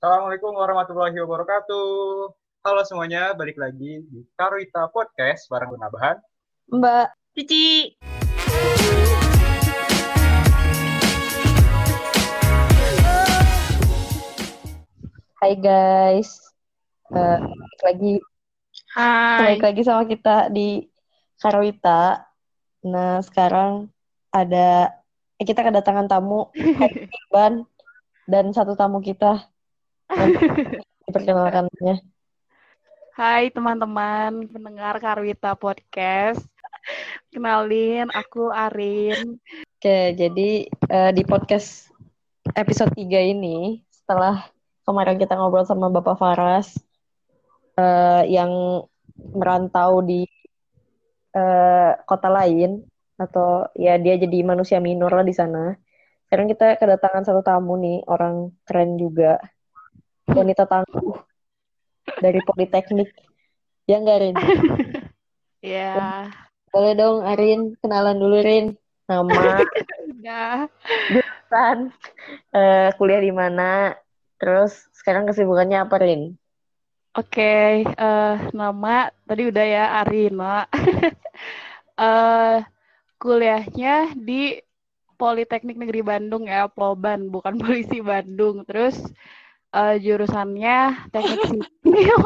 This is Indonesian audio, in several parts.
Assalamualaikum warahmatullahi wabarakatuh. Halo semuanya, balik lagi di Karwita Podcast bareng Gunabahan. Mbak Cici. Hai guys, uh, balik lagi Hai. balik lagi sama kita di Karwita. Nah sekarang ada eh, kita kedatangan tamu Ban dan satu tamu kita diperkenalkannya. Hai teman-teman pendengar Karwita Podcast. Kenalin, aku Arin. Oke, jadi uh, di podcast episode 3 ini setelah kemarin kita ngobrol sama Bapak Faras uh, yang merantau di uh, kota lain atau ya dia jadi manusia minor lah di sana. Sekarang kita kedatangan satu tamu nih, orang keren juga. Wanita tangguh dari Politeknik. Ya enggak, Rin? Ya, Boleh dong, Arin. Kenalan dulu, Rin. Nama, udah. jurusan, eh, kuliah di mana, terus sekarang kesibukannya apa, Rin? Oke, eh, nama tadi udah ya Arina. Eh, kuliahnya di Politeknik Negeri Bandung ya, Polban, bukan Polisi Bandung. Terus eh, jurusannya Teknik Sipil.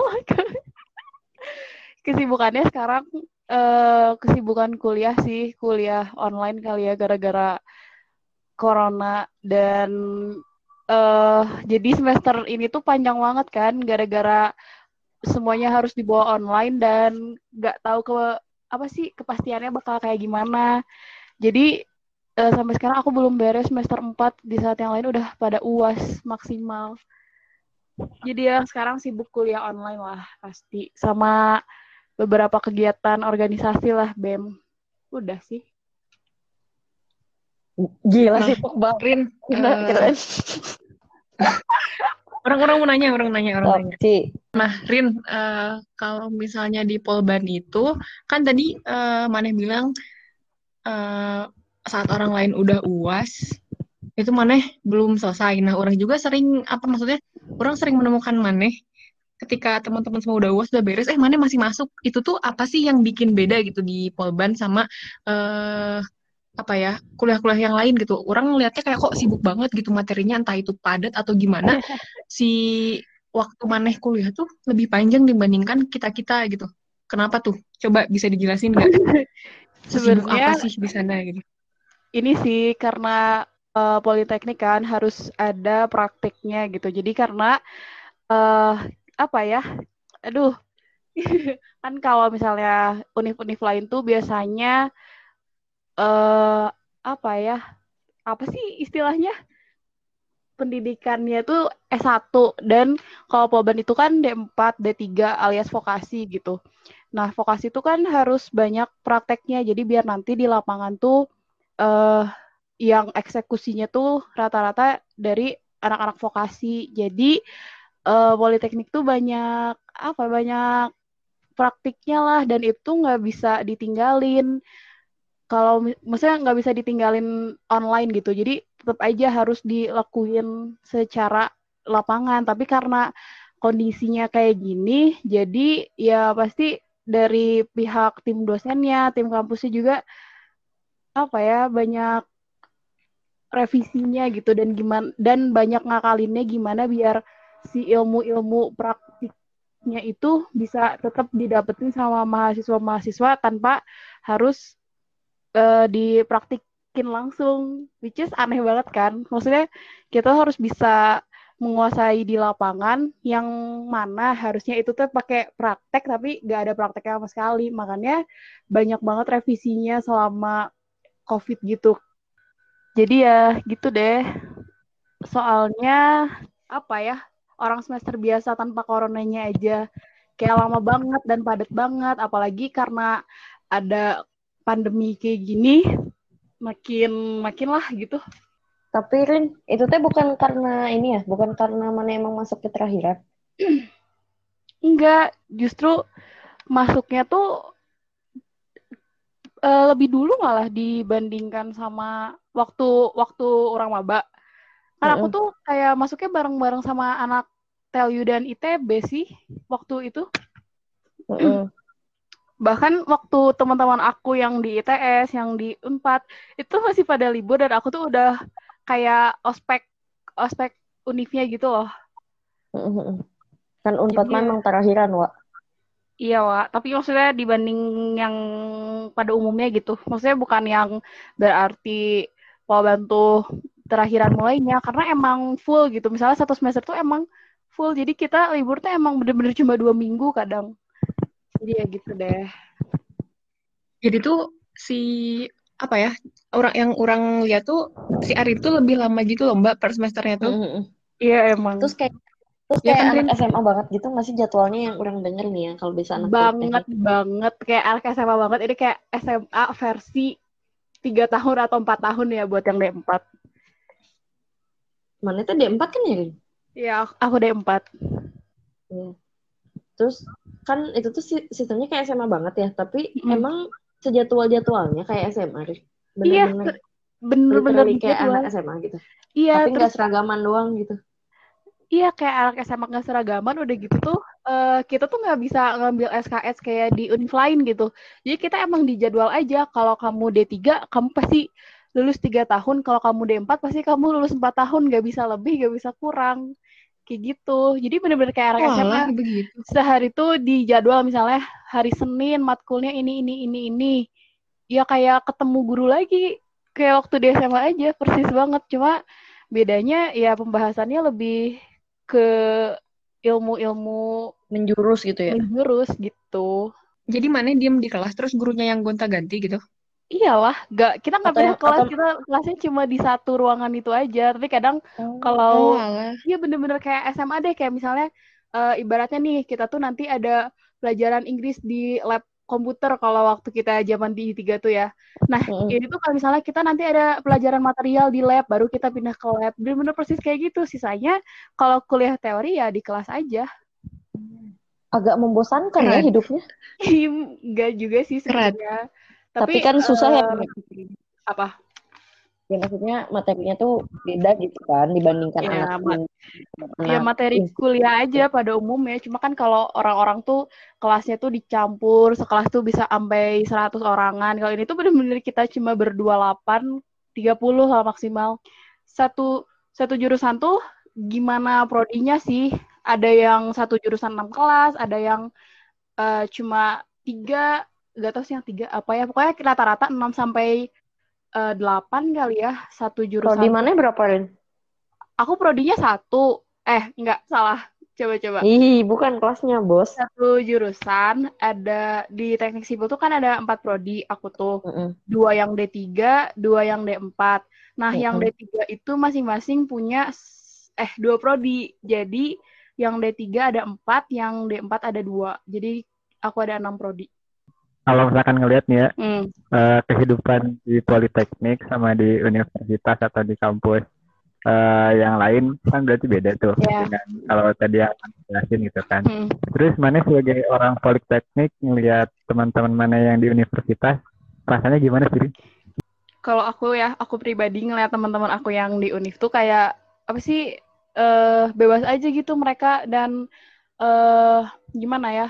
Kesibukannya sekarang eh, kesibukan kuliah sih, kuliah online kali ya gara-gara corona dan eh jadi semester ini tuh panjang banget kan gara-gara semuanya harus dibawa online dan nggak tahu ke apa sih kepastiannya bakal kayak gimana. Jadi eh, sampai sekarang aku belum beres semester 4 di saat yang lain udah pada UAS maksimal. Jadi ya sekarang sibuk kuliah online lah pasti sama beberapa kegiatan organisasi lah BEM. Udah sih. Gila Nah, sih, Bang. Rin, eh, keren. orang-orang mau nanya, orang nanya, orang Oh, nanya. Nah, Rin, eh, kalau misalnya di Polban itu, kan tadi eh, Maneh bilang eh, saat orang lain udah UAS, itu Maneh belum selesai. Nah, orang juga sering, apa maksudnya, orang sering menemukan Maneh ketika teman-teman semua udah UAS, udah beres, eh Maneh masih masuk. Itu tuh apa sih yang bikin beda gitu di Polban sama eh, apa ya kuliah-kuliah yang lain gitu? Orang ngelihatnya kayak kok sibuk banget gitu materinya entah itu padat atau gimana. Si waktu maneh kuliah tuh lebih panjang dibandingkan kita kita gitu. Kenapa tuh? Coba bisa dijelasin nggak? Sebenarnya apa sih di sana gitu? Ini sih karena eh, politeknik kan harus ada praktiknya gitu. Jadi karena eh apa ya? Aduh. kan kalau misalnya univ-univ lain tuh biasanya eh apa ya? Apa sih istilahnya? Pendidikannya tuh S1 dan kalau Polban itu kan D4, D3 alias vokasi gitu. Nah, vokasi itu kan harus banyak prakteknya. Jadi biar nanti di lapangan tuh eh yang eksekusinya tuh rata-rata dari anak-anak vokasi. Jadi eh, politeknik tuh banyak apa banyak praktiknya lah dan itu nggak bisa ditinggalin. Kalau mi- maksudnya nggak bisa ditinggalin online gitu. Jadi tetap aja harus dilakuin secara lapangan. Tapi karena kondisinya kayak gini, jadi ya pasti dari pihak tim dosennya, tim kampusnya juga apa ya banyak revisinya gitu dan gimana dan banyak ngakalinnya gimana biar si ilmu-ilmu praktiknya itu bisa tetap didapetin sama mahasiswa-mahasiswa tanpa harus eh, dipraktikin langsung which is aneh banget kan. Maksudnya kita harus bisa menguasai di lapangan yang mana harusnya itu tuh pakai praktek tapi nggak ada prakteknya sama sekali. Makanya banyak banget revisinya selama COVID gitu jadi ya gitu deh. Soalnya apa ya? Orang semester biasa tanpa coronanya aja kayak lama banget dan padat banget apalagi karena ada pandemi kayak gini makin makin lah gitu. Tapi Rin, itu teh bukan karena ini ya, bukan karena mana emang masuk ke terakhiran. Enggak, justru masuknya tuh eh, lebih dulu malah dibandingkan sama waktu waktu orang maba. Kan aku tuh kayak masuknya bareng-bareng sama anak TELU dan ITB sih waktu itu. Bahkan waktu teman-teman aku yang di ITS, yang di Unpad, itu masih pada libur dan aku tuh udah kayak ospek ospek univnya gitu loh. Heeh. Kan Unpad Jadi- memang terakhiran, Wak. Iya, Wak. Tapi maksudnya dibanding yang pada umumnya gitu. Maksudnya bukan yang berarti Polban tuh terakhiran mulainya. Karena emang full gitu. Misalnya satu semester tuh emang full. Jadi kita libur tuh emang bener-bener cuma dua minggu kadang. Jadi ya gitu deh. Jadi tuh si apa ya orang yang orang lihat tuh si Ari tuh lebih lama gitu loh Mbak per semesternya tuh. Heeh, heeh. Iya emang. Terus kayak terus Ya kayak kan, anak SMA banget gitu nggak sih jadwalnya yang orang denger nih ya kalau bisa anak banget politeknik. banget kayak anak SMA banget. Ini kayak SMA versi tiga tahun atau empat tahun ya buat yang D4. Mana itu D4 kan ya? Iya, aku D4. Iya. Terus kan itu tuh si- sistemnya kayak SMA banget ya, tapi Mm. emang sejadwal-jadwalnya kayak SMA, Rin. Iya, Bener-bener Bener-bener kayak jadwal. anak SMA gitu. Iya, Tapi terus nggak seragaman doang gitu. Iya kayak anak SMA nggak seragaman udah gitu tuh eh, kita tuh nggak bisa ngambil SKS kayak di univ lain gitu. Jadi kita emang di jadwal aja. Kalau kamu D3 kamu pasti lulus tiga tahun. Kalau kamu D4 pasti kamu lulus empat tahun. Nggak bisa lebih, nggak bisa kurang. Kayak gitu. Jadi bener-bener kayak anak SMA Walah begitu. sehari tuh di jadwal misalnya hari Senin matkulnya ini ini ini ini. Ya kayak ketemu guru lagi kayak waktu di SMA aja persis banget. Cuma bedanya ya pembahasannya lebih ke ilmu-ilmu Menjurus gitu ya. menjurus gitu. Jadi mana diem di kelas terus gurunya yang gonta-ganti gitu. Iyalah, nggak kita nggak yang- kelas, atau- kita kelasnya cuma di satu ruangan itu aja. Tapi kadang Oh kalau. Iya bener-bener kayak SMA deh kayak misalnya eh, ibaratnya nih kita tuh nanti ada pelajaran Inggris di lab komputer kalau waktu kita zaman di tiga tuh ya. Nah Mm-mm. ini tuh kalau misalnya kita nanti ada pelajaran material di lab baru kita pindah ke lab bener-bener persis kayak gitu. Sisanya kalau kuliah teori ya di kelas aja. Agak membosankan ya Keren. hidupnya. Enggak juga sih sebenarnya. Tapi kan susah ya. eh, apa? Ya maksudnya materinya tuh beda gitu kan dibandingkan Ya, anak ma- anak Ya materi kuliah aja pada umumnya. Cuma kan kalau orang-orang tuh kelasnya tuh dicampur, sekelas tuh bisa sampai 100 orangan. Kalau ini tuh bener-bener kita cuma berdua 8, 30 lah maksimal. Satu satu jurusan tuh gimana prodinya sih? Ada yang satu jurusan 6 kelas, ada yang eh, cuma tiga, gak tahu sih yang tiga apa ya. Pokoknya rata-rata 6 sampai eh, 8 kali ya satu jurusan. di mana berapa Rin? Aku prodinya satu. Eh, enggak, salah. Coba-coba. Ih, bukan kelasnya, Bos. Satu jurusan, ada di teknik sipil tuh kan ada empat prodi, aku tuh. Mm-mm. Dua yang D3, dua yang D4. Nah, yang Mm-mm. D3 itu masing-masing punya, eh, dua prodi. Jadi, yang D3 ada empat, yang D4 ada dua. Jadi, aku ada enam prodi. Kalau misalkan ngelihat nih ya, Hmm. eh, kehidupan di politeknik sama di universitas atau di kampus eh, yang lain kan berarti beda tuh Iya. dengan kalau tadi yang jelasin gitu kan. Hmm. Terus mana sebagai orang politeknik ngelihat teman-teman mana yang di universitas rasanya gimana sih? Kalau aku ya, aku pribadi ngeliat teman-teman aku yang di univ tuh kayak apa sih eh bebas aja gitu mereka dan eh gimana ya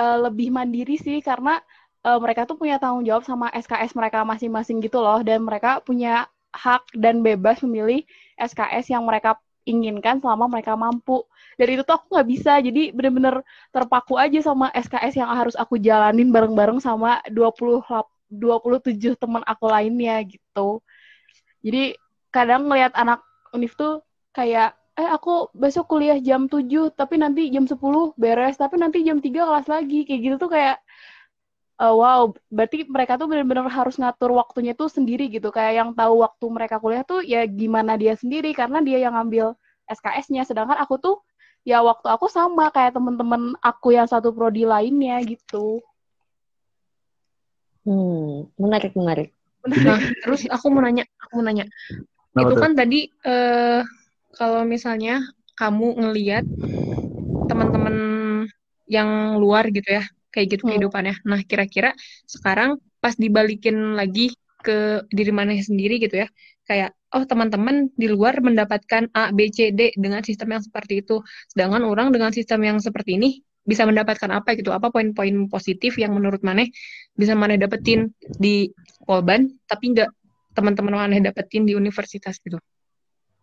eh, lebih mandiri sih karena eh, mereka tuh punya tanggung jawab sama SKS mereka masing-masing gitu loh dan mereka punya hak dan bebas memilih SKS yang mereka inginkan selama mereka mampu. Dari itu tuh aku nggak bisa, jadi bener-bener terpaku aja sama SKS yang harus aku jalanin bareng-bareng sama 20 lap- 27 teman aku lainnya gitu. Jadi kadang ngelihat anak univ tuh kayak eh aku besok kuliah jam 7 tapi nanti jam 10 beres tapi nanti jam 3 kelas lagi kayak gitu tuh kayak eh, wow berarti mereka tuh benar-benar harus ngatur waktunya tuh sendiri gitu kayak yang tahu waktu mereka kuliah tuh ya gimana dia sendiri karena dia yang ngambil SKS-nya sedangkan aku tuh ya waktu aku sama kayak temen-temen aku yang satu prodi lainnya gitu Hmm, menarik, menarik. Nah, terus aku mau nanya, aku mau nanya. Itu kan tadi eh kalau misalnya kamu ngeliat teman-teman yang luar gitu ya, kayak gitu Hmm. kehidupannya. Nah, kira-kira sekarang pas dibalikin lagi ke diri maneh sendiri gitu ya. Kayak oh teman-teman di luar mendapatkan A, B, C, D dengan sistem yang seperti itu. Sedangkan orang dengan sistem yang seperti ini bisa mendapatkan apa gitu? Apa poin-poin positif yang menurut maneh bisa maneh dapetin di Polban tapi nggak teman-teman maneh dapetin di universitas gitu.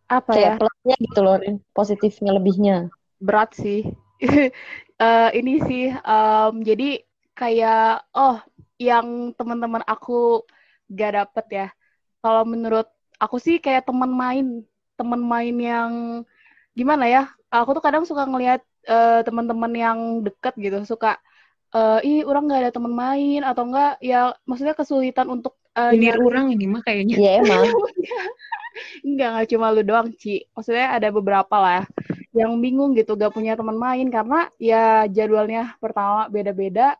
Apa Kayak ya? Plusnya gitu loh, Rin. positifnya lebihnya. berat sih. Eh, ini sih, em, jadi kayak, oh, yang teman-teman aku gak dapet ya. Kalau menurut aku sih kayak teman main, teman main yang gimana ya? Aku tuh kadang suka ngelihat eh, teman-teman yang deket gitu, suka, eh, ih, orang gak ada teman main atau enggak, ya maksudnya kesulitan untuk eh, Ini nyari orang ini mah kayaknya. Iya emang. Enggak, nggak cuma lu doang, Ci. Maksudnya ada beberapa lah yang bingung gitu, gak punya teman main karena ya jadwalnya pertama beda-beda,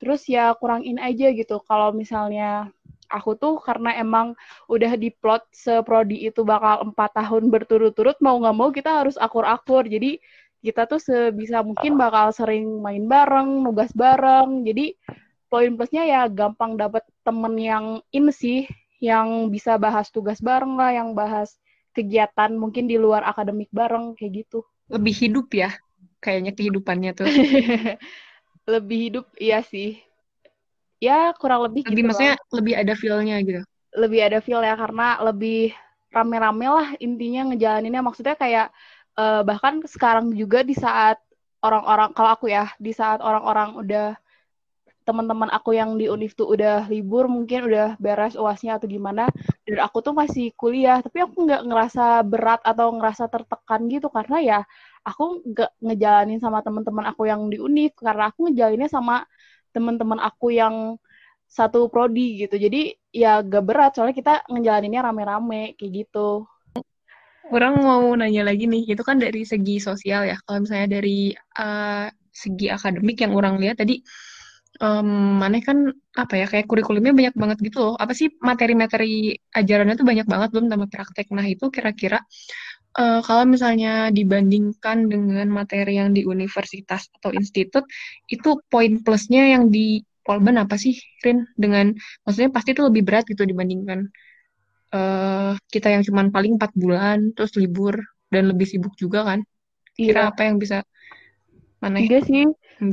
terus ya kurang in aja gitu. Kalau misalnya aku tuh karena emang udah diplot seprodi itu bakal empat tahun berturut-turut, mau nggak mau kita harus akur-akur. Jadi kita tuh sebisa mungkin bakal sering main bareng, nugas bareng. Jadi poin plusnya ya gampang dapet temen yang in sih, yang bisa bahas tugas bareng lah, yang bahas kegiatan mungkin di luar akademik bareng kayak gitu. Lebih hidup ya kayaknya kehidupannya tuh. Lebih hidup iya sih. Ya kurang lebih Lebih gitu maksudnya lah. lebih ada feel-nya gitu. Lebih ada feel ya karena lebih rame-rame lah intinya ngejalaninnya maksudnya kayak eh, bahkan sekarang juga di saat orang-orang kalau aku ya di saat orang-orang udah teman-teman aku yang di univ tuh udah libur mungkin udah beres uasnya atau gimana dan aku tuh masih kuliah tapi aku nggak ngerasa berat atau ngerasa tertekan gitu karena ya aku nggak ngejalanin sama teman-teman aku yang di univ karena aku ngejalaninnya sama teman-teman aku yang satu prodi gitu jadi ya gak berat soalnya kita ngejalaninnya rame-rame kayak gitu Orang mau nanya lagi nih, itu kan dari segi sosial ya. Kalau misalnya dari eh, segi akademik yang orang lihat tadi, em, mana kan apa ya kayak kurikulumnya banyak banget gitu loh. Apa sih materi-materi ajarannya tuh banyak banget belum tambah praktek. Nah itu kira-kira eh, kalau misalnya dibandingkan dengan materi yang di universitas atau institut, itu poin plusnya yang di Polban apa sih, Rin? Dengan maksudnya pasti itu lebih berat gitu dibandingkan eh kita yang cuman paling empat bulan terus libur dan lebih sibuk juga kan kira iya apa yang bisa mana Iya sih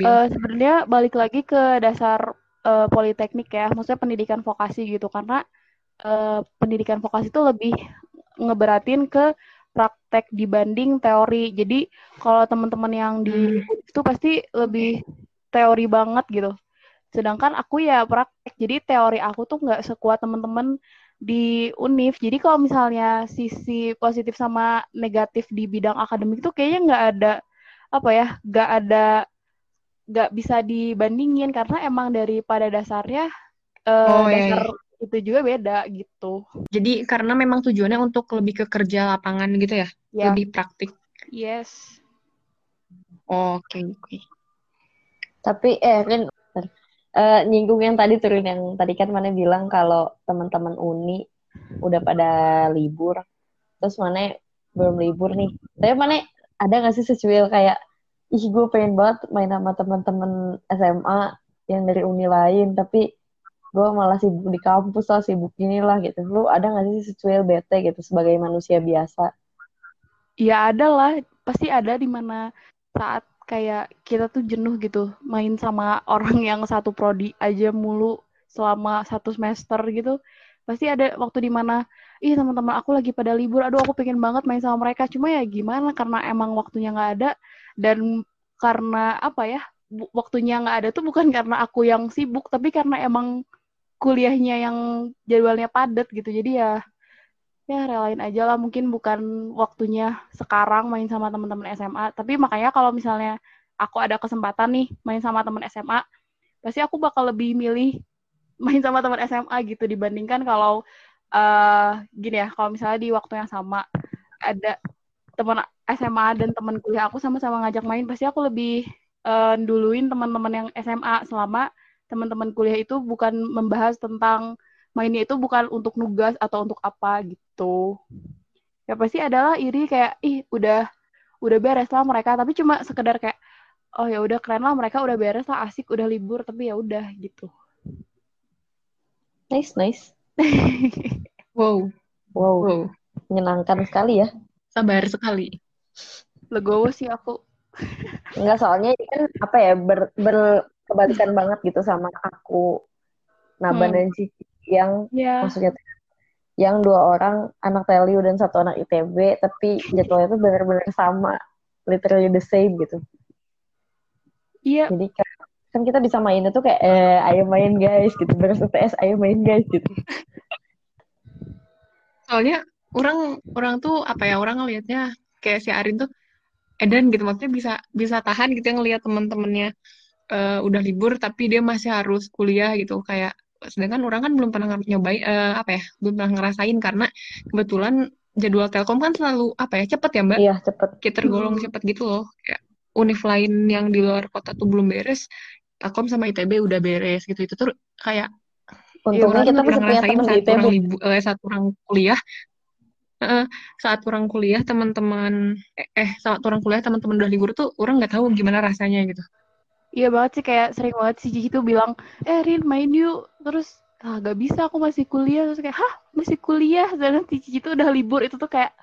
Eh, sebenarnya balik lagi ke dasar eh, politeknik ya, maksudnya pendidikan vokasi gitu, karena eh, pendidikan vokasi itu lebih ngeberatin ke praktek dibanding teori. Jadi kalau teman-teman yang di Hmm. itu pasti lebih teori banget gitu. Sedangkan aku ya praktek, jadi teori aku tuh nggak sekuat teman-teman di univ. Jadi kalau misalnya sisi positif sama negatif di bidang akademik tuh kayaknya nggak ada apa ya, nggak ada nggak bisa dibandingin karena emang dari pada dasarnya eh, oh ya dasar itu juga beda gitu. jadi karena memang tujuannya untuk lebih ke kerja lapangan gitu ya Ya, lebih praktik yes. oke oke Tapi eh Rin. Eh, nyinggung yang tadi turun yang tadi kan mana bilang kalau teman-teman uni udah pada libur, terus mana belum libur nih. Tapi mana ada nggak sih secuil kayak ih gue pengen banget main sama teman-teman SMA yang dari uni lain, tapi gue malah sibuk di kampus lah, sibuk inilah gitu. Lu ada nggak sih secuil bete gitu sebagai manusia biasa? Ya ada lah, pasti ada di mana saat kayak kita tuh jenuh gitu main sama orang yang satu prodi aja mulu selama satu semester gitu. Pasti ada waktu di mana, ih teman-teman aku lagi pada libur, aduh aku pengen banget main sama mereka. Cuma ya gimana karena emang waktunya nggak ada dan karena apa ya, waktunya nggak ada tuh bukan karena aku yang sibuk, tapi karena emang kuliahnya yang jadwalnya padat gitu. Jadi ya ya relain aja lah mungkin bukan waktunya sekarang main sama teman-teman SMA tapi makanya kalau misalnya aku ada kesempatan nih main sama teman SMA pasti aku bakal lebih milih main sama teman SMA gitu dibandingkan kalau eh gini ya kalau misalnya di waktu yang sama ada teman SMA dan teman kuliah aku sama-sama ngajak main pasti aku lebih eh, duluin teman-teman yang SMA selama teman-teman kuliah itu bukan membahas tentang mainnya itu bukan untuk nugas atau untuk apa gitu. Ya pasti adalah iri kayak ih udah udah beres lah mereka tapi cuma sekedar kayak oh ya udah keren lah mereka udah beres lah asik udah libur tapi ya udah gitu. Nice, nice. Wow, Wow, wow. menyenangkan sekali ya. Sabar sekali. Legowo sih aku. Enggak, soalnya ini kan apa ya, ber, berkebalikan banget gitu sama aku, Naban Hmm. dan Cici yang Ya. maksudnya yang dua orang anak Teliu dan satu anak ITB, tapi jadwalnya tuh benar-benar sama, literally the same gitu. Iya, Jadi kayak, kan kita disamainnya tuh kayak, eh, ayo main guys, gitu. Beres UTS, ayo main guys, gitu. Soalnya orang orang tuh apa ya orang ngelihatnya kayak si Arin tuh Eden gitu maksudnya bisa bisa tahan gitu ya ngelihat teman-temannya eh, udah libur tapi dia masih harus kuliah gitu kayak sedangkan orang kan belum pernah nyobain eh, apa ya belum pernah ngerasain karena kebetulan jadwal Telkom kan selalu apa ya cepet ya Mbak Iya, cepet. kayak tergolong Hmm. cepet gitu loh kayak univ lain yang di luar kota tuh belum beres Telkom sama ITB udah beres gitu itu tuh kayak Untungnya orang kita masih pernah punya ngerasain teman di saat ITB. orang libur eh, saat orang kuliah eh, saat orang kuliah teman-teman eh, eh saat orang kuliah teman-teman udah libur tuh orang nggak tahu gimana rasanya gitu iya banget sih kayak sering banget si Cici tuh bilang, eh Rin main yuk. Terus, ah gak bisa aku masih kuliah. Terus kayak, hah masih kuliah? Dan si Cici tuh udah libur. Itu tuh kayak,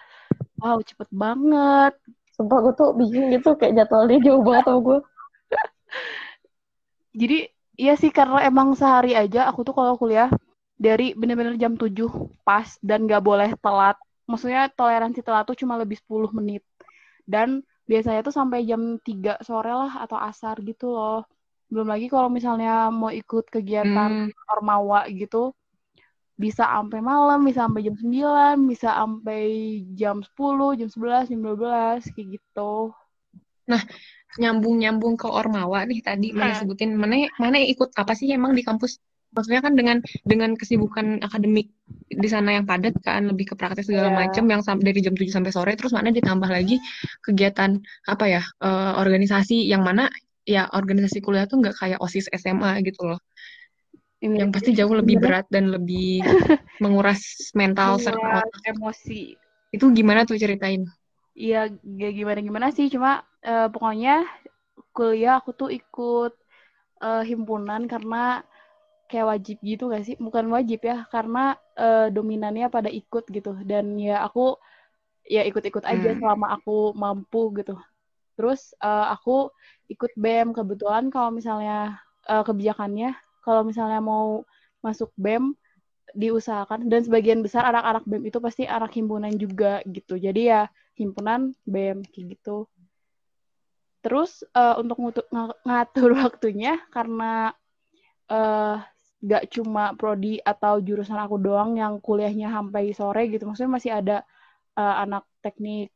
wow cepet banget. Sumpah gue tuh bingung gitu, kayak jadwalnya jauh banget sama gue. Jadi, iya sih karena emang sehari aja aku tuh kalau kuliah dari bener-bener jam 7 pas dan gak boleh telat. Maksudnya toleransi telat tuh cuma lebih 10 menit. Dan biasanya tuh sampai jam 3 sore lah atau asar gitu loh. Belum lagi kalau misalnya mau ikut kegiatan Hmm, Ormawa gitu, bisa sampai malam, bisa sampai jam 9, bisa sampai jam 10, jam 11, jam 12, kayak gitu. Nyambung-nyambung ke Ormawa nih tadi mana Hmm. sebutin mana mana ikut apa sih emang di kampus maksudnya kan dengan dengan kesibukan akademik di sana yang padat kan lebih ke praktek segala Iya. macam yang dari jam 7 sampai sore terus mana ditambah lagi kegiatan apa ya eh, organisasi yang mana ya organisasi kuliah tuh nggak kayak OSIS SMA gitu loh Ini yang pasti jauh lebih berat dan lebih menguras mental serta otak emosi. itu gimana tuh ceritain Iya, gak gimana-gimana sih, cuma eh, pokoknya kuliah aku tuh ikut eh, himpunan karena kayak wajib gitu gak sih? Bukan wajib ya, karena eh, dominannya pada ikut gitu. Dan ya aku ya ikut-ikut aja Hmm. selama aku mampu gitu. Terus eh, aku ikut BEM kebetulan kalau misalnya eh, kebijakannya kalau misalnya mau masuk BEM diusahakan dan sebagian besar anak-anak BEM itu pasti anak himpunan juga gitu. Jadi ya himpunan BEM kayak gitu. Terus eh, untuk nga- ngatur waktunya karena eh gak cuma prodi atau jurusan aku doang yang kuliahnya sampai sore gitu. Maksudnya masih ada eh, anak teknik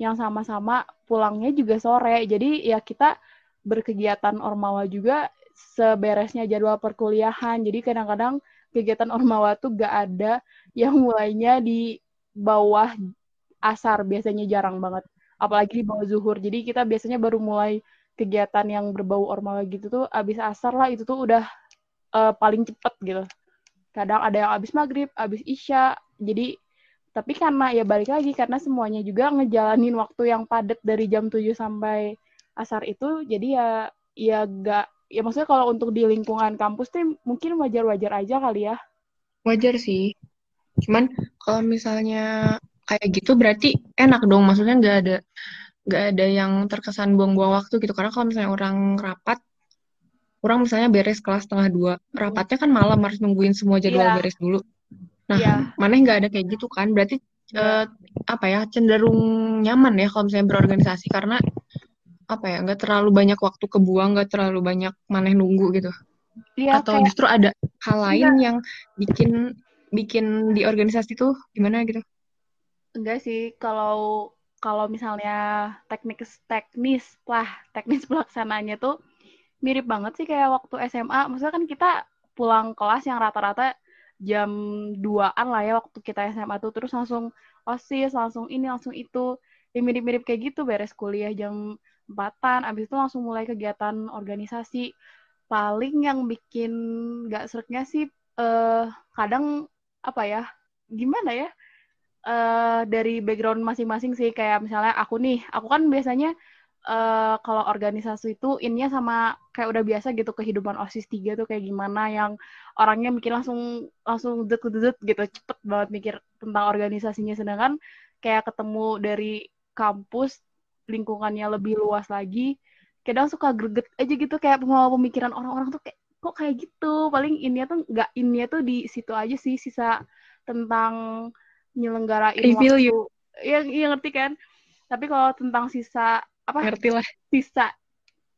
yang sama-sama pulangnya juga sore. Jadi ya kita berkegiatan ormawa juga seberesnya jadwal perkuliahan. Jadi kadang-kadang kegiatan ormawa tuh gak ada yang mulainya di bawah asar biasanya jarang banget. Apalagi di bawah zuhur. Jadi kita biasanya baru mulai kegiatan yang berbau ormawa gitu tuh abis asar lah itu tuh udah eh, paling cepet gitu. Kadang ada yang abis maghrib, abis isya. Jadi tapi karena ya balik lagi karena semuanya juga ngejalanin waktu yang padat dari jam 7 sampai asar itu jadi ya ya gak ya maksudnya kalau untuk di lingkungan kampus tuh mungkin wajar-wajar aja kali ya. wajar sih cuman kalau misalnya kayak gitu berarti enak dong. Maksudnya nggak ada nggak ada yang terkesan buang-buang waktu gitu. Karena kalau misalnya orang rapat orang misalnya beres kelas setengah dua rapatnya kan malam harus nungguin semua jadwal Iya. beres dulu. Nah Iya. mana nggak ada kayak gitu kan. Berarti Iya. eh, apa ya cenderung nyaman ya kalau misalnya berorganisasi. Karena apa ya nggak terlalu banyak waktu kebuang nggak terlalu banyak maneh nunggu gitu. Iya atau kayak justru ada hal lain yang bikin bikin di organisasi tuh gimana gitu enggak sih kalau kalau misalnya teknis teknis lah teknis pelaksanaannya tuh mirip banget sih kayak waktu SMA. Maksudnya kan kita pulang kelas yang rata-rata jam 2-an lah ya waktu kita SMA tuh terus langsung OSIS, langsung ini, langsung itu. Ya mirip-mirip kayak gitu beres kuliah jam 4-an, abis itu langsung mulai kegiatan organisasi. Paling yang bikin gak seretnya sih eh kadang apa ya? Gimana ya? Eh dari background masing-masing sih. Kayak misalnya aku nih, aku kan biasanya eh, kalau organisasi itu innya sama kayak udah biasa gitu kehidupan OSIS 3 tuh kayak gimana yang orangnya mikir langsung langsung dut dut gitu cepet banget mikir tentang organisasinya. Sedangkan kayak ketemu dari kampus lingkungannya lebih luas lagi kadang suka greget aja gitu kayak pemikiran orang-orang tuh kayak kok kayak gitu? Paling innya tuh nggak innya tuh di situ aja sih sisa tentang nyelenggarain waktu you. yang yang ngerti kan tapi kalau tentang sisa apa Ngerti lah. sisa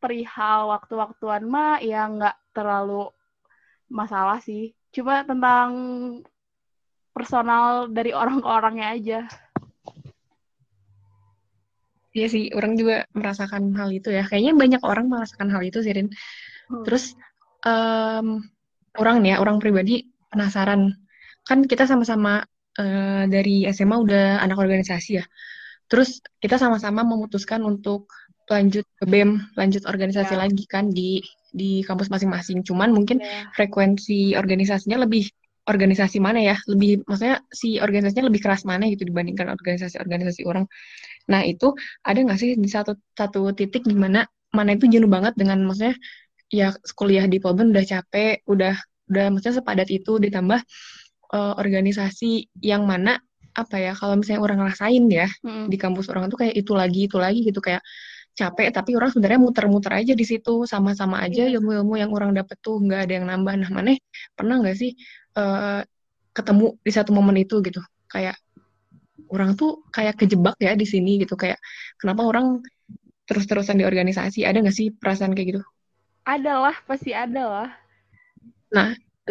perihal waktu-waktuan mah ya nggak terlalu masalah sih cuma tentang personal dari orang ke orangnya aja Iya sih, orang juga merasakan hal itu ya. Kayaknya banyak orang merasakan hal itu sih, Rin. Hmm. Terus em, orang nih ya, orang pribadi penasaran. Kan kita sama-sama eh, dari SMA udah anak organisasi ya. Terus kita sama-sama memutuskan untuk lanjut ke BEM, lanjut organisasi Ya. lagi kan di di kampus masing-masing. Cuman mungkin Ya. frekuensi organisasinya lebih organisasi mana ya? Lebih maksudnya si organisasinya lebih keras mana gitu dibandingkan organisasi-organisasi orang. Nah, itu ada nggak sih di satu satu titik di mana mana itu jenuh banget dengan maksudnya ya kuliah di Polban udah capek, udah udah maksudnya sepadat itu ditambah eh, organisasi yang mana apa ya kalau misalnya orang ngerasain ya Mm-mm. di kampus orang tuh kayak itu lagi itu lagi gitu kayak capek tapi orang sebenarnya muter-muter aja di situ sama-sama aja Iya. ilmu-ilmu yang orang dapet tuh nggak ada yang nambah. Nah mana pernah nggak sih eh, ketemu di satu momen itu gitu? Kayak orang tuh kayak kejebak ya di sini gitu kayak kenapa orang terus-terusan di organisasi? Ada nggak sih perasaan kayak gitu? Ada lah pasti ada lah.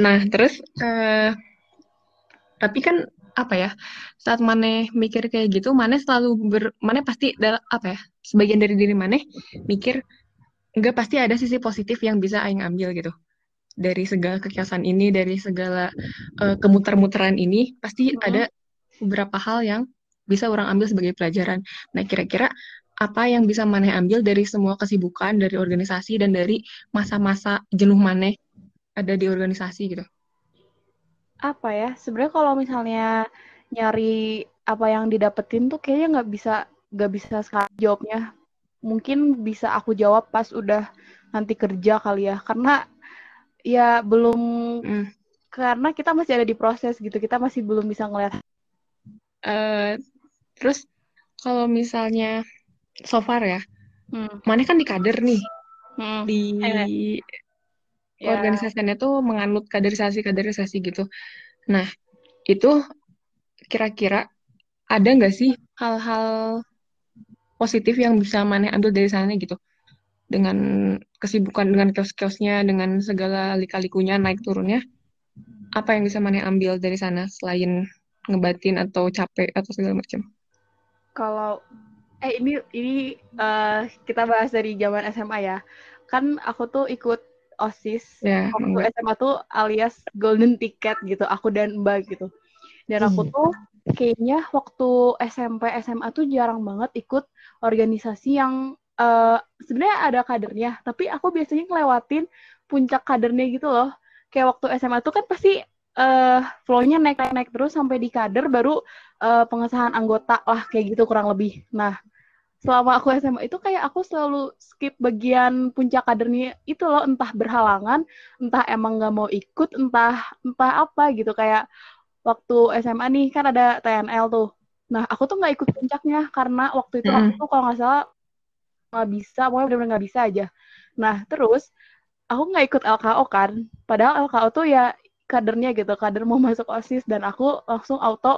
Nah terus eh, tapi kan apa ya saat Maneh mikir kayak gitu Maneh selalu ber Maneh pasti dal- apa ya sebagian dari diri Maneh mikir enggak pasti ada sisi positif yang bisa aing ambil gitu. Dari segala kekiasan ini dari segala eh, kemuter-muteran ini pasti Mhm. ada beberapa hal yang bisa orang ambil sebagai pelajaran. Nah kira-kira apa yang bisa Maneh ambil dari semua kesibukan dari organisasi dan dari masa-masa jenuh Maneh ada di organisasi gitu apa ya sebenarnya kalau misalnya nyari apa yang didapetin tuh kayaknya nggak bisa nggak bisa sekarang jawabnya. Mungkin bisa aku jawab pas udah nanti kerja kali ya. Karena ya belum Mm. karena kita masih ada di proses gitu. Kita masih belum bisa ngeliat. Eh, terus kalau misalnya so far ya, hmm, Maneh kan di kader nih, hmm, di ya, organisasinya tuh menganut kaderisasi-kaderisasi gitu. Nah, itu kira-kira ada nggak sih hal-hal positif yang bisa Maneh ambil dari sana gitu? Dengan kesibukan, dengan kios-kiosnya, dengan segala lika-likunya, naik turunnya, apa yang bisa Maneh ambil dari sana selain ngebatin atau capek atau segala macam? kalau eh ini ini eh, kita bahas dari zaman SMA ya kan aku tuh ikut osis Ya, waktu enggak. SMA tuh alias golden ticket gitu aku dan mbak gitu dan aku Hmm. tuh kayaknya waktu SMP SMA tuh jarang banget ikut organisasi yang eh, sebenarnya ada kadernya tapi aku biasanya ngelewatin puncak kadernya gitu loh kayak waktu SMA tuh kan pasti eh flow-nya naik naik naik terus sampai di kader baru eh, pengesahan anggota lah kayak gitu kurang lebih nah selama aku SMA itu kayak aku selalu skip bagian puncak kadernya itu loh. Entah berhalangan entah emang nggak mau ikut entah entah apa gitu. Kayak waktu SMA nih kan ada TNL tuh. Nah aku tuh nggak ikut puncaknya karena waktu itu aku Mm-mm. tuh kalau nggak salah nggak bisa pokoknya benar-benar nggak bisa aja. Nah terus aku nggak ikut LKO kan. Padahal LKO tuh ya kadernya gitu kader mau masuk OSIS dan aku langsung auto